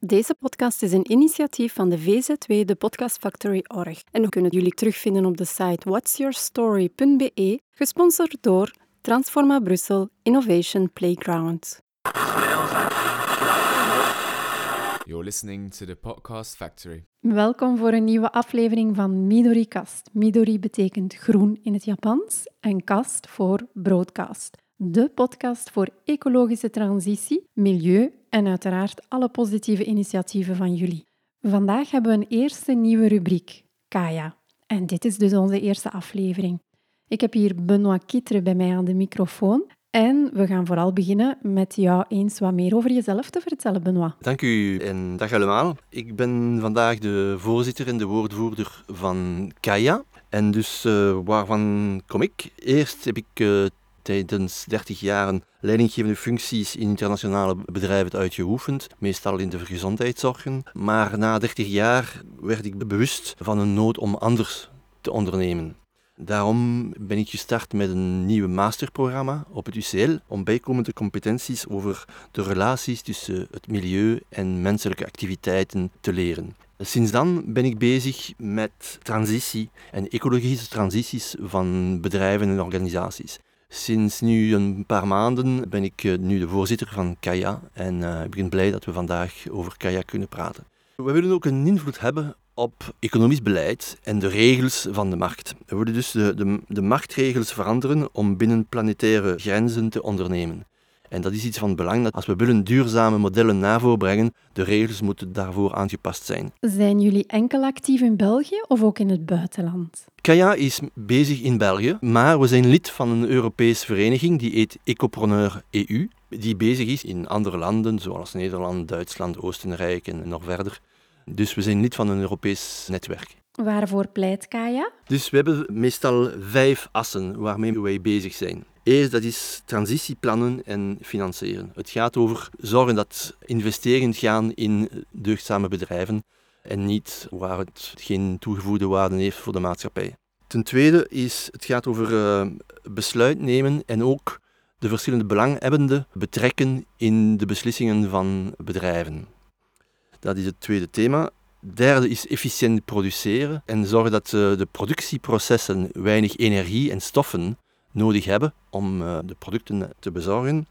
Deze podcast is een initiatief van de VZW, de Podcast Factory Org. En we kunnen jullie terugvinden op de site whatsyourstory.be, gesponsord door Transforma Brussel Innovation Playground. You're listening to the Podcast Factory. Welkom voor een nieuwe aflevering van Midori Kast. Midori betekent groen in het Japans en kast voor broadcast. De podcast voor ecologische transitie, milieu en uiteraard alle positieve initiatieven van jullie. Vandaag hebben we een eerste nieuwe rubriek, Kaya. En dit is dus onze eerste aflevering. Ik heb hier Benoît Kitre bij mij aan de microfoon. En we gaan vooral beginnen met jou eens wat meer over jezelf te vertellen, Benoît. Dank u en dag allemaal. Ik ben vandaag de voorzitter en de woordvoerder van Kaya. En dus uh, waarvan kom ik? Eerst heb ik uh, tijdens 30 jaar leidinggevende functies in internationale bedrijven uitgeoefend, meestal in de gezondheidszorgen. Maar na 30 jaar werd ik bewust van een nood om anders te ondernemen. Daarom ben ik gestart met een nieuw masterprogramma op het UCL om bijkomende competenties over de relaties tussen het milieu en menselijke activiteiten te leren. Sinds dan ben ik bezig met transitie en ecologische transities van bedrijven en organisaties. Sinds nu een paar maanden ben ik eh, nu de voorzitter van Kaya en uh, ik ben blij dat we vandaag over Kaya kunnen praten. We willen ook een invloed hebben op economisch beleid en de regels van de markt. We willen dus de, de, de marktregels veranderen om binnen planetaire grenzen te ondernemen. En dat is iets van belang dat als we willen duurzame modellen naar voren brengen, de regels moeten daarvoor aangepast zijn. Zijn jullie enkel actief in België of ook in het buitenland? Kaya is bezig in België, maar we zijn lid van een Europese vereniging die heet Ecopreneur EU, die bezig is in andere landen zoals Nederland, Duitsland, Oostenrijk en nog verder. Dus we zijn lid van een Europees netwerk. Waarvoor pleit Kaya? Dus we hebben meestal vijf assen waarmee wij bezig zijn. Eerst, dat is transitieplannen en financieren. Het gaat over zorgen dat investeringen gaan in deugdzame bedrijven en niet waar het geen toegevoegde waarde heeft voor de maatschappij. Ten tweede is, het gaat over uh, besluit nemen en ook de verschillende belanghebbenden betrekken in de beslissingen van bedrijven. Dat is het tweede thema. Derde is efficiënt produceren en zorgen dat uh, de productieprocessen weinig energie en stoffen nodig hebben om uh, de producten te bezorgen.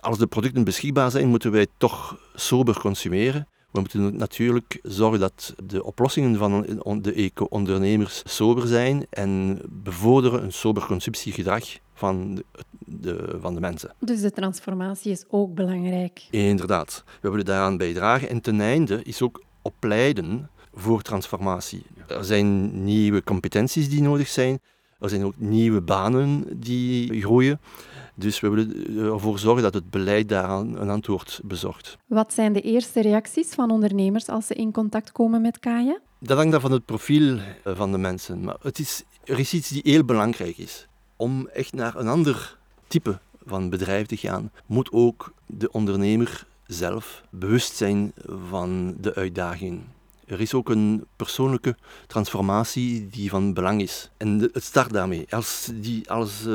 Als de producten beschikbaar zijn, moeten wij toch sober consumeren. We moeten natuurlijk zorgen dat de oplossingen van de eco-ondernemers sober zijn en bevorderen een sober consumptiegedrag van de, de, van de mensen. Dus de transformatie is ook belangrijk. Inderdaad, we willen daaraan bijdragen. En ten einde is ook opleiden voor transformatie. Er zijn nieuwe competenties die nodig zijn. Er zijn ook nieuwe banen die groeien. Dus we willen ervoor zorgen dat het beleid daaraan een antwoord bezorgt. Wat zijn de eerste reacties van ondernemers als ze in contact komen met Kaya? Dat hangt af van het profiel eh, van de mensen. Maar het is, er is iets die heel belangrijk is. Om echt naar een ander type van bedrijf te gaan, moet ook de ondernemer zelf bewust zijn van de uitdagingen. Er is ook een persoonlijke transformatie die van belang is. En het start daarmee. Als, die, als uh,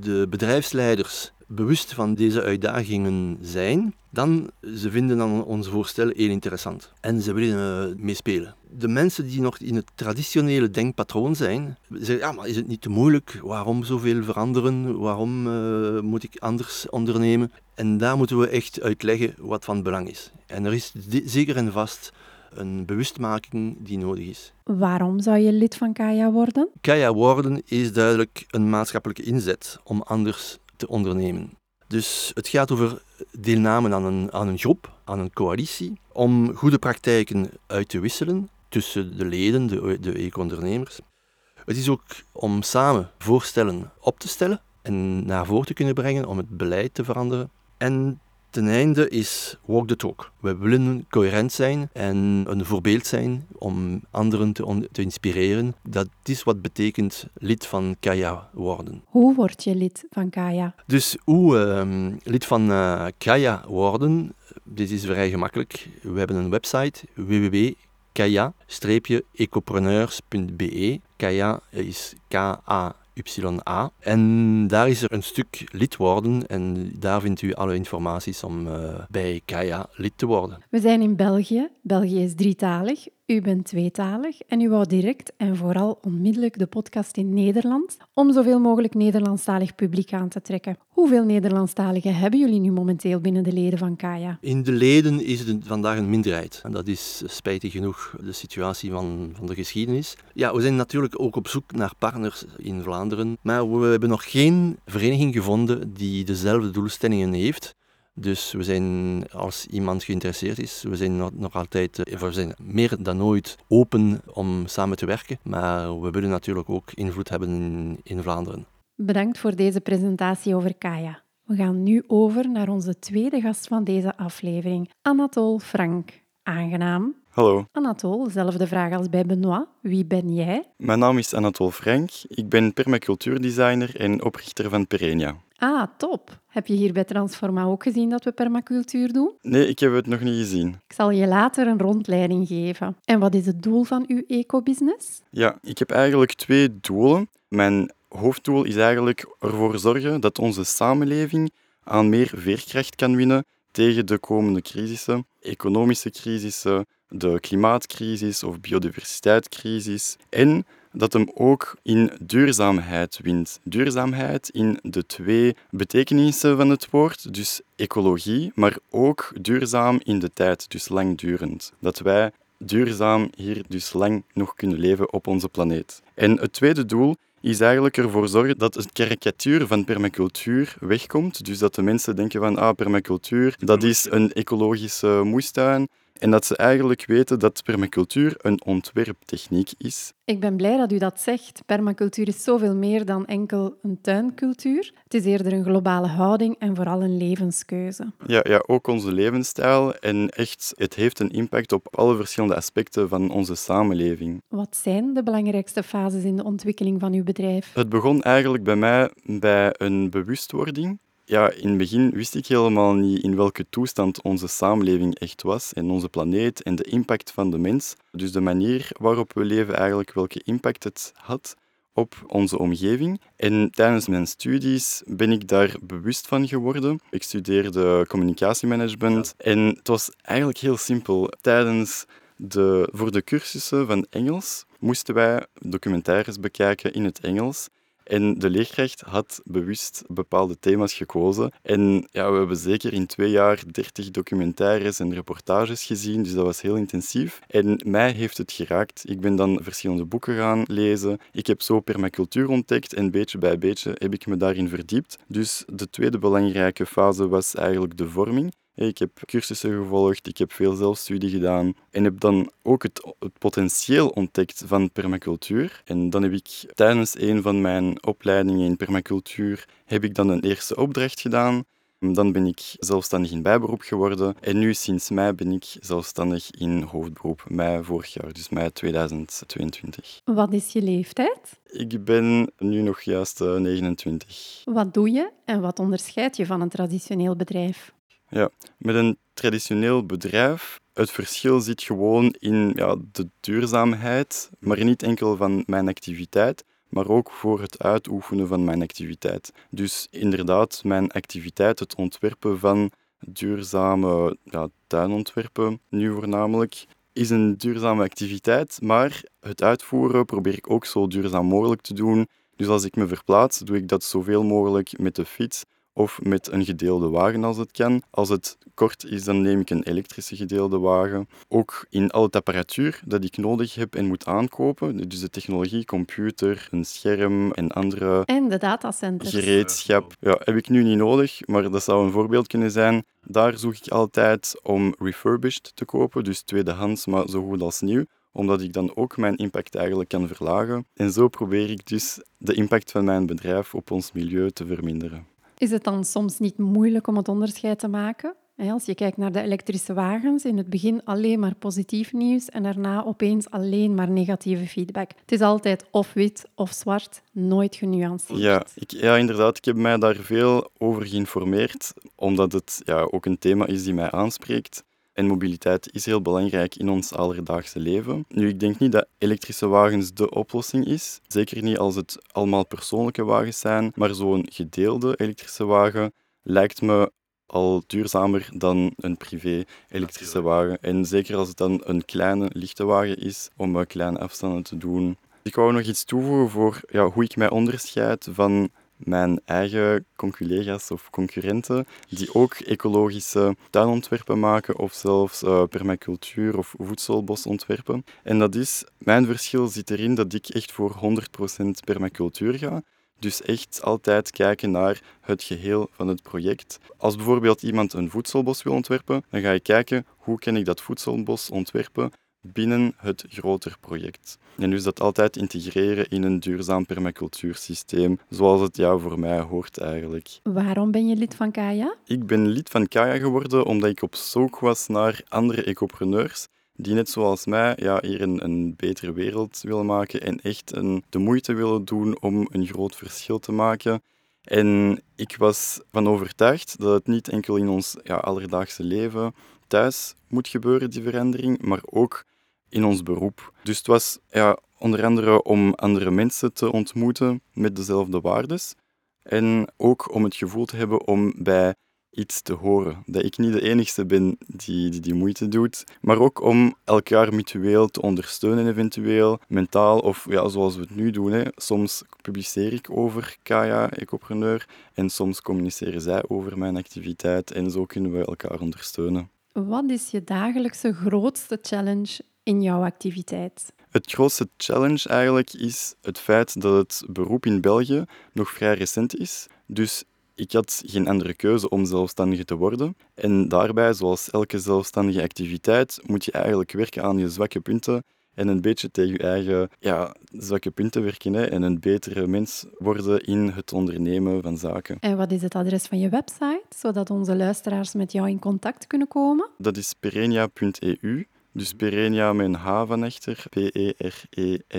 de bedrijfsleiders bewust van deze uitdagingen zijn, dan ze vinden dan ons voorstel heel interessant. En ze willen uh, meespelen. De mensen die nog in het traditionele denkpatroon zijn, zeggen, ja, maar is het niet te moeilijk? Waarom zoveel veranderen? Waarom uh, moet ik anders ondernemen? En daar moeten we echt uitleggen wat van belang is. En er is zeker en vast een bewustmaking die nodig is. Waarom zou je lid van Kaya worden? Kaya worden is duidelijk een maatschappelijke inzet om anders te ondernemen. Dus het gaat over deelname aan een, aan een groep, aan een coalitie, om goede praktijken uit te wisselen tussen de leden, de, de eco-ondernemers. Het is ook om samen voorstellen op te stellen en naar voren te kunnen brengen om het beleid te veranderen. En ten einde is walk the talk. We willen coherent zijn en een voorbeeld zijn om anderen te, te inspireren. Dat is wat betekent lid van Kaya worden. Hoe word je lid van Kaya? Dus hoe uh, lid van uh, Kaya worden? Dit is vrij gemakkelijk. We hebben een website www.kaya-ecopreneurs.be. Kaya is K-A YA. En daar is er een stuk lid worden en daar vindt u alle informaties om uh, bij Kaya lid te worden. We zijn in België. België is drietalig. U bent tweetalig en u wou direct en vooral onmiddellijk de podcast in Nederland om zoveel mogelijk Nederlandstalig publiek aan te trekken. Hoeveel Nederlandstaligen hebben jullie nu momenteel binnen de leden van Kaya? In de leden is het vandaag een minderheid. En dat is spijtig genoeg de situatie van, van de geschiedenis. Ja, we zijn natuurlijk ook op zoek naar partners in Vlaanderen, maar we hebben nog geen vereniging gevonden die dezelfde doelstellingen heeft. Dus we zijn, als iemand geïnteresseerd is, we zijn nog, altijd, eh, we zijn meer dan ooit open om samen te werken. Maar we willen natuurlijk ook invloed hebben in, in Vlaanderen. Bedankt voor deze presentatie over Kaya. We gaan nu over naar onze tweede gast van deze aflevering, Anatole Frank. Aangenaam. Hallo. Anatole, dezelfde vraag als bij Benoit. Wie ben jij? Mijn naam is Anatole Frank. Ik ben permacultuurdesigner en oprichter van Perenia. Ah, top. Heb je hier bij Transforma ook gezien dat we permacultuur doen? Nee, ik heb het nog niet gezien. Ik zal je later een rondleiding geven. En wat is het doel van uw eco-business? Ja, ik heb eigenlijk twee doelen. Mijn hoofddoel is eigenlijk ervoor zorgen dat onze samenleving aan meer veerkracht kan winnen tegen de komende crisissen, economische crisissen, de klimaatcrisis of biodiversiteitscrisis. En dat hem ook in duurzaamheid wint. Duurzaamheid in de twee betekenissen van het woord, dus ecologie, maar ook duurzaam in de tijd, dus langdurend. Dat wij duurzaam hier dus lang nog kunnen leven op onze planeet. En het tweede doel is eigenlijk ervoor zorgen dat het karikatuur van permacultuur wegkomt. Dus dat de mensen denken van ah, permacultuur, dat is een ecologische moestuin. En dat ze eigenlijk weten dat permacultuur een ontwerptechniek is. Ik ben blij dat u dat zegt. Permacultuur is zoveel meer dan enkel een tuincultuur. Het is eerder een globale houding en vooral een levenskeuze. Ja, ja, ook onze levensstijl. En echt, het heeft een impact op alle verschillende aspecten van onze samenleving. Wat zijn de belangrijkste fases in de ontwikkeling van uw bedrijf? Het begon eigenlijk bij mij bij een bewustwording ja, in het begin wist ik helemaal niet in welke toestand onze samenleving echt was en onze planeet en de impact van de mens. Dus de manier waarop we leven eigenlijk, welke impact het had op onze omgeving. En tijdens mijn studies ben ik daar bewust van geworden. Ik studeerde communicatiemanagement en het was eigenlijk heel simpel. Tijdens de, voor de cursussen van Engels moesten wij documentaires bekijken in het Engels. En de leerkracht had bewust bepaalde thema's gekozen. En ja, we hebben zeker in twee jaar dertig documentaires en reportages gezien, dus dat was heel intensief. En mij heeft het geraakt. Ik ben dan verschillende boeken gaan lezen. Ik heb zo permacultuur ontdekt en beetje bij beetje heb ik me daarin verdiept. Dus de tweede belangrijke fase was eigenlijk de vorming. Ik heb cursussen gevolgd, ik heb veel zelfstudie gedaan en heb dan ook het, het, potentieel ontdekt van permacultuur. En dan heb ik tijdens een van mijn opleidingen in permacultuur heb ik dan een eerste opdracht gedaan. Dan ben ik zelfstandig in bijberoep geworden en nu sinds mei ben ik zelfstandig in hoofdberoep, mei vorig jaar, dus mei 2022. Wat is je leeftijd? Ik ben nu nog juist 29. Eh, wat doe je en wat onderscheidt je van een traditioneel bedrijf? Ja, met een traditioneel bedrijf, het verschil zit gewoon in ja, de duurzaamheid, maar niet enkel van mijn activiteit, maar ook voor het uitoefenen van mijn activiteit. Dus inderdaad, mijn activiteit, het ontwerpen van duurzame ja, tuinontwerpen, nu voornamelijk, is een duurzame activiteit, maar het uitvoeren probeer ik ook zo duurzaam mogelijk te doen. Dus als ik me verplaats, doe ik dat zoveel mogelijk met de fiets of met een gedeelde wagen als het kan. Als het kort is, dan neem ik een elektrische gedeelde wagen. Ook in al het apparatuur dat ik nodig heb en moet aankopen, dus de technologie, computer, een scherm en andere en de datacenters. gereedschap, ja, heb ik nu niet nodig, maar dat zou een voorbeeld kunnen zijn. Daar zoek ik altijd om refurbished te kopen, dus tweedehands, maar zo goed als nieuw omdat ik dan ook mijn impact eigenlijk kan verlagen. En zo probeer ik dus de impact van mijn bedrijf op ons milieu te verminderen. Is het dan soms niet moeilijk om het onderscheid te maken? Als je kijkt naar de elektrische wagens, in het begin alleen maar positief nieuws en daarna opeens alleen maar negatieve feedback. Het is altijd of wit of zwart, nooit genuanceerd. Ja, ik, ja inderdaad. Ik heb mij daar veel over geïnformeerd, omdat het ja, ook een thema is die mij aanspreekt. En mobiliteit is heel belangrijk in ons alledaagse leven. Nu, ik denk niet dat elektrische wagens de oplossing is. Zeker niet als het allemaal persoonlijke wagens zijn, maar zo'n gedeelde elektrische wagen lijkt me al duurzamer dan een privé elektrische wagen. En zeker als het dan een kleine, lichte wagen is om kleine afstanden te doen. Ik wou nog iets toevoegen voor ja, hoe ik mij onderscheid van mijn eigen collega's of concurrenten die ook ecologische tuinontwerpen maken of zelfs uh, permacultuur of voedselbosontwerpen. En dat is, mijn verschil zit erin dat ik echt voor 100% permacultuur ga. Dus echt altijd kijken naar het geheel van het project. Als bijvoorbeeld iemand een voedselbos wil ontwerpen, dan ga je kijken hoe kan ik dat voedselbos ontwerpen binnen het groter project. En dus dat altijd integreren in een duurzaam permacultuursysteem, zoals het ja voor mij hoort eigenlijk. Waarom ben je lid van Kaya? Ik ben lid van Kaya geworden omdat ik op zoek was naar andere ecopreneurs die net zoals mij ja, hier een, een betere wereld willen maken en echt een, de moeite willen doen om een groot verschil te maken. En ik was van overtuigd dat het niet enkel in ons ja, alledaagse leven thuis moet gebeuren, die verandering, maar ook in ons beroep. Dus het was ja, onder andere om andere mensen te ontmoeten met dezelfde waardes. En ook om het gevoel te hebben om bij iets te horen. Dat ik niet de enige ben die, die die moeite doet, maar ook om elkaar mutueel te ondersteunen, eventueel mentaal of ja, zoals we het nu doen. Hè. Soms publiceer ik over Kaya, ecopreneur, en soms communiceren zij over mijn activiteit en zo kunnen we elkaar ondersteunen. Wat is je dagelijkse grootste challenge in jouw activiteit? Het grootste challenge eigenlijk is het feit dat het beroep in België nog vrij recent is. Dus ik had geen andere keuze om zelfstandige te worden. En daarbij, zoals elke zelfstandige activiteit, moet je eigenlijk werken aan je zwakke punten en een beetje tegen je eigen ja, zwakke punten werken hè, en een betere mens worden in het ondernemen van zaken. En wat is het adres van je website, zodat onze luisteraars met jou in contact kunnen komen? Dat is perenia.eu. Dus Perenia met een H van echter, P-E-R-E-N-I-A-H.eu.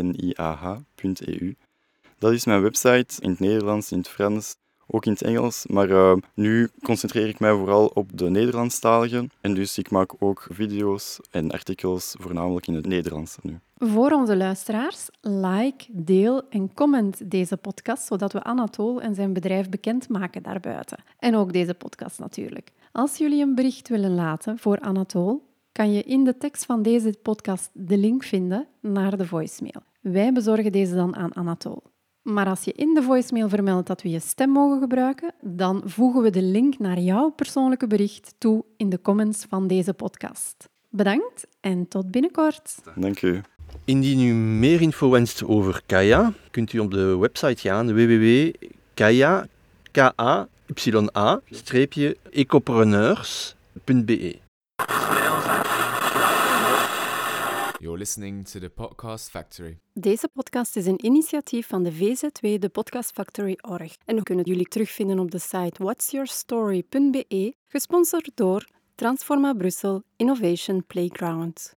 Dat is mijn website in het Nederlands, in het Frans, ook in het Engels. Maar uh, nu concentreer ik mij vooral op de Nederlandstalige. En dus ik maak ook video's en artikels, voornamelijk in het Nederlands nu. Voor onze luisteraars, like, deel en comment deze podcast, zodat we Anatol en zijn bedrijf bekendmaken daarbuiten. En ook deze podcast natuurlijk. Als jullie een bericht willen laten voor Anatol, kan je in de tekst van deze podcast de link vinden naar de voicemail. Wij bezorgen deze dan aan Anatol. Maar als je in de voicemail vermeldt dat we je stem mogen gebruiken, dan voegen we de link naar jouw persoonlijke bericht toe in de comments van deze podcast. Bedankt en tot binnenkort. Dank u. Indien u meer info wenst over Kaya, kunt u op de website gaan www.kaya-ecopreneurs.be. You're listening to the Podcast Factory. Deze podcast is een initiatief van de VZW, de Podcast Factory Org. En we kunnen jullie terugvinden op de site whatsyourstory.be, gesponsord door Transforma Brussel Innovation Playground.